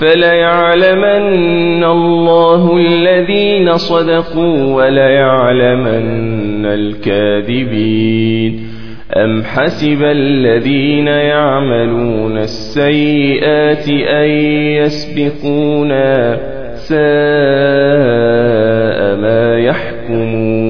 فليعلمن الله الذين صدقوا وليعلمن الكاذبين أم حسب الذين يعملون السيئات أن يسبقونا ساء ما يحكمون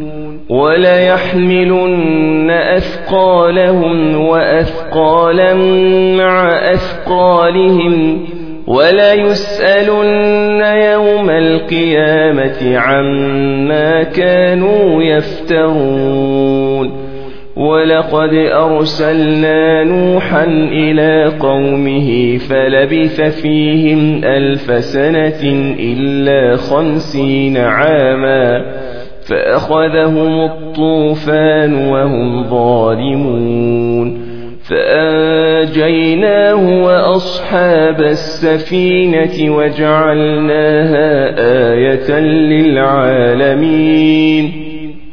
وليحملن أثقالهم وأثقالا مع أثقالهم وليسألن يوم القيامة عما كانوا يفترون ولقد أرسلنا نوحا إلى قومه فلبث فيهم ألف سنة إلا خمسين عاما فأخذهم الطوفان وهم ظالمون فأنجيناه وأصحاب السفينة وجعلناها آية للعالمين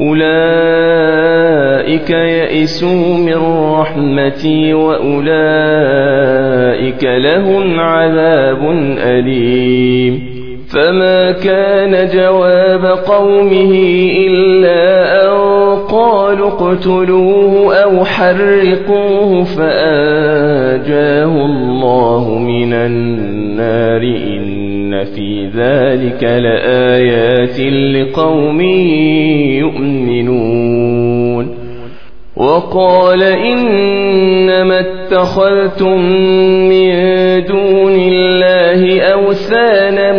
أولئك يئسوا من رحمتي وأولئك لهم عذاب أليم. فما كان جواب قومه إلا أن قالوا اقتلوه أو حرقوه فآجاه الله من النار. إن في ذلك لآيات لقوم يؤمنون. وقال إنما اتخذتم من دون الله أوثانا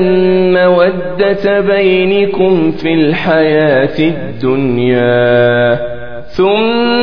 مودة بينكم في الحياة الدنيا. ثم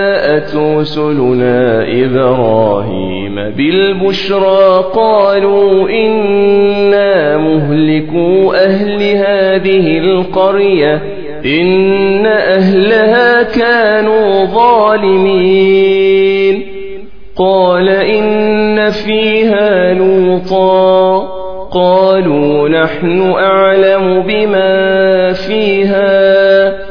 جاءت رسلنا إبراهيم بالبشرى قالوا إنا مهلكوا أهل هذه القرية إن أهلها كانوا ظالمين. قال إن فيها لوطا قالوا نحن أعلم بما فيها.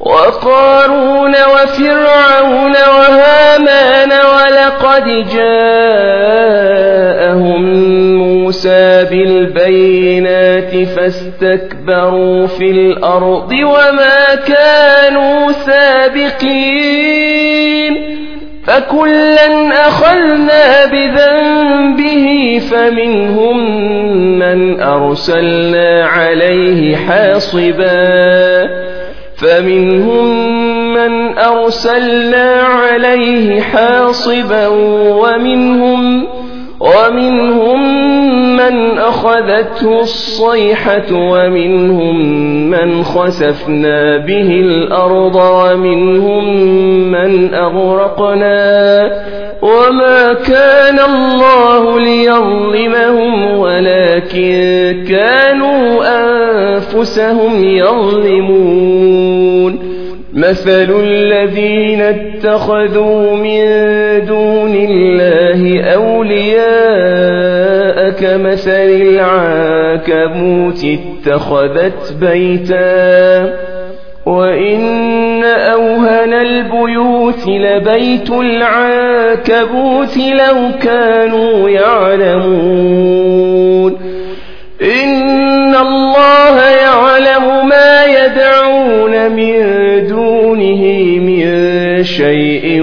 وقارون وفرعون وهامان ولقد جاءهم موسى بالبينات فاستكبروا في الأرض وما كانوا سابقين فكلا أخذنا بذنبه فمنهم من أرسلنا عليه حاصباً فمنهم من أرسلنا عليه حاصبا ومنهم ومنهم من أخذته الصيحة ومنهم من خسفنا به الأرض ومنهم من أغرقنا وما كان الله ليظلمهم ولكن كانوا أنفسهم يظلمون. مثل الذين اتخذوا من دون الله أولياء كمثل العنكبوت اتخذت بيتا وإن أوهن البيوت لبيت العنكبوت لو كانوا يعلمون إن الله يعلم ما يدعون من دونه من شيء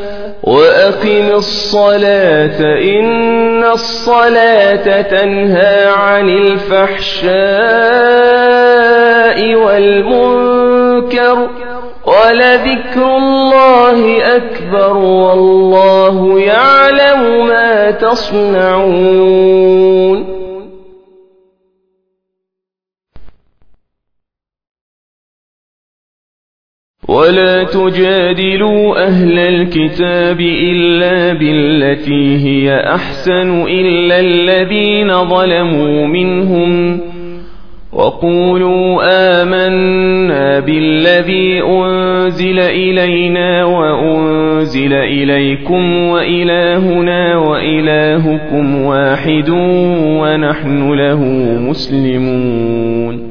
وأقم الصلاة إن الصلاة تنهى عن الفحشاء والمنكر ولذكر الله أكبر والله يعلم ما تصنعون ولا تجادلوا أهل الكتاب إلا بالتي هي أحسن إلا الذين ظلموا منهم وقولوا آمنا بالذي أنزل إلينا وأنزل إليكم وإلهنا وإلهكم واحد ونحن له مسلمون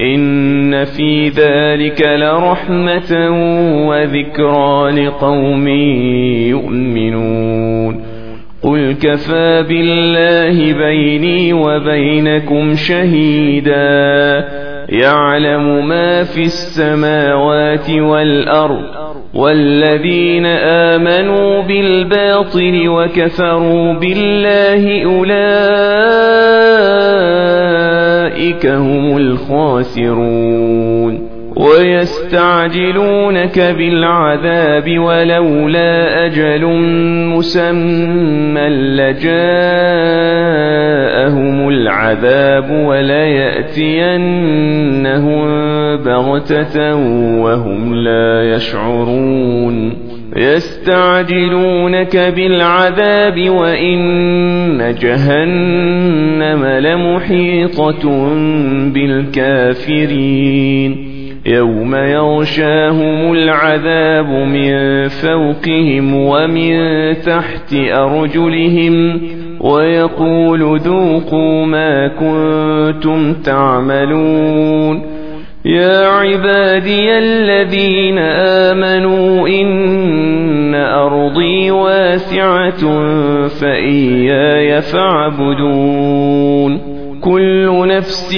إن في ذلك لرحمة وذكرى لقوم يؤمنون قل كفى بالله بيني وبينكم شهيدا يعلم ما في السماوات والأرض والذين آمنوا بالباطل وكفروا بالله أولئك هم الخاسرون ويستعجلونك بالعذاب ولولا أجل مسمى لجاءهم العذاب وليأتينهم بغتة وهم لا يشعرون يستعجلونك بالعذاب وإن جهنم لمحيطة بالكافرين. يوم يغشاهم العذاب من فوقهم ومن تحت أرجلهم ويقول ذوقوا ما كنتم تعملون. يا عبادي الذين آمنوا إن أرضي واسعة فإياي فاعبدون. كل نفس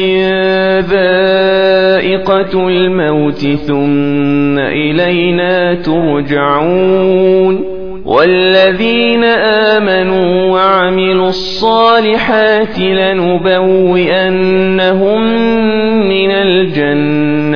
ذائقة الموت ثم إلينا ترجعون. والذين آمنوا وعملوا الصالحات لنبوئنهم من الجنة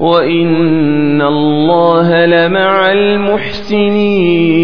وإن الله لمع المحسنين